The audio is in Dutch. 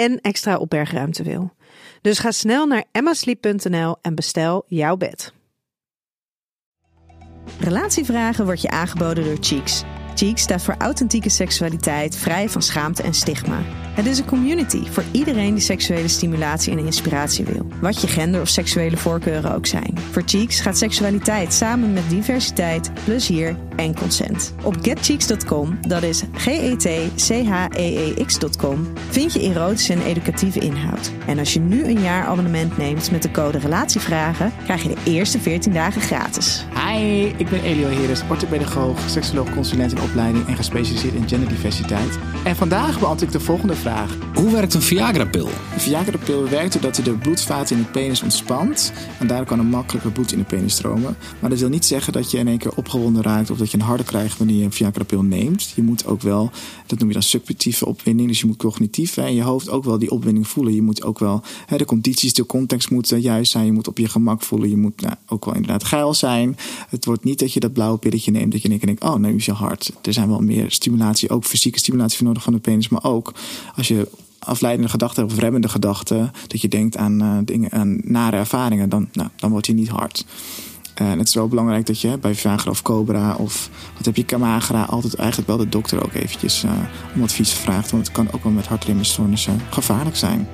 en extra opbergruimte wil. Dus ga snel naar emmasleep.nl en bestel jouw bed. Relatievragen wordt je aangeboden door Cheeks. Cheeks staat voor authentieke seksualiteit, vrij van schaamte en stigma. Het is een community voor iedereen die seksuele stimulatie en inspiratie wil. Wat je gender of seksuele voorkeuren ook zijn. Voor Cheeks gaat seksualiteit samen met diversiteit, plezier en consent. Op getcheeks.com, dat is G-E-T-C-H-E-E-X.com, vind je erotische en educatieve inhoud. En als je nu een jaar abonnement neemt met de code Relatievragen, krijg je de eerste 14 dagen gratis. Hi, ik ben Elio Heres, orthopedagoog, seksuoloog, consulent in opleiding en gespecialiseerd in genderdiversiteit. En vandaag beantwoord ik de volgende vraag. Hoe werkt een Viagra-pil? De Viagra-pil werkt doordat hij de bloedvaten in de penis ontspant. En daardoor kan er makkelijker bloed in de penis stromen. Maar dat wil niet zeggen dat je in één keer opgewonden raakt of dat je een harde krijgt wanneer je een Viagra-pil neemt. Je moet ook wel, dat noem je dan subjectieve opwinding. Dus je moet cognitief in je hoofd ook wel die opwinding voelen. Je moet ook wel, hè, de condities, de context moeten juist zijn. Je moet op je gemak voelen. Je moet nou, ook wel inderdaad geil zijn. Het wordt niet dat je dat blauwe pilletje neemt dat je denkt, oh, nu is je hard. Er zijn wel meer stimulatie, ook fysieke stimulatie voor nodig van de penis. Maar ook als je afleidende gedachten of remmende gedachten, dat je denkt aan uh, dingen, aan nare ervaringen, dan, nou, dan word je niet hard. En het is wel belangrijk dat je bij Viagra of Cobra of wat heb je Camagra altijd eigenlijk wel de dokter ook eventjes uh, om advies vraagt. Want het kan ook wel met hartritmestoornissen gevaarlijk zijn.